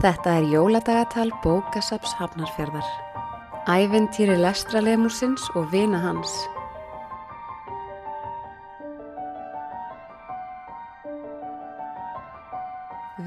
Þetta er jóladagatal bókasaps Hafnarfjörðar. Æventýri lestralemusins og vina hans.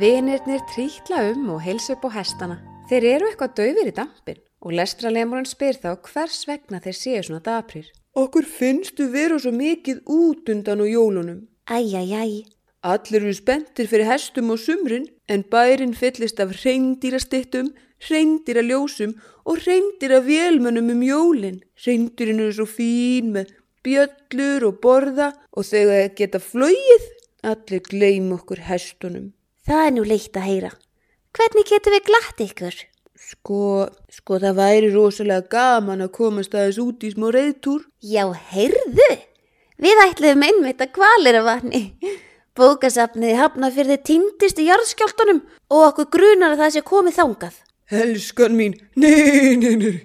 Vinirnir trítla um og heilsa upp á hestana. Þeir eru eitthvað döfir í dampin og lestralemurinn spyr þá hvers vegna þeir séu svona daprir. Okkur finnstu vera svo mikið út undan á jólunum. Æjæjæj, Allir eru spenntir fyrir hestum og sumrin en bærin fyllist af reyndýrastittum, reyndýraljósum og reyndýravélmönnum um jólin. Reyndýrin eru svo fín með bjöllur og borða og þegar þeir geta flóið, allir gleym okkur hestunum. Það er nú leitt að heyra. Hvernig getum við glatt ykkur? Sko, sko það væri rosalega gaman að komast aðeins út í smá reyðtúr. Já, heyrðu! Við ætluðum einmitt að kvalir af vatni. Bókasafniði hafnað fyrir þið týndist í jarðskjáltunum og okkur grunar að það sé komið þangað. Helskan mín, nei, nei, nei,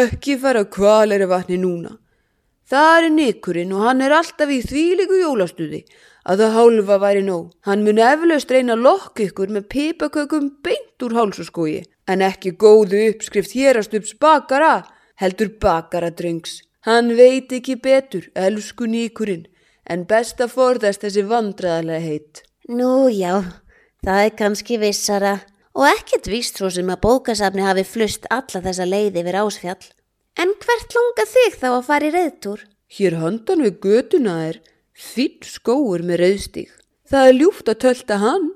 ekki fara kvaleri vatni núna. Það er nikurinn og hann er alltaf í þvíliku jólastuði að það hálfa væri nóg. Hann mun eflaust reyna að lokka ykkur með pipakökum beint úr hálsaskói en ekki góðu uppskrift hérast upps bakara, heldur bakara drengs. Hann veit ekki betur, elsku nikurinn, en best að forðast þessi vandræðarlega heitt. Nú já, það er kannski vissara og ekkert víst svo sem að bókasafni hafi flust alla þessa leið yfir ásfjall. En hvert langar þig þá að fara í reyðtúr? Hér handan við götuna er fýll skóur með reyðstíg. Það er ljúft að tölta hann.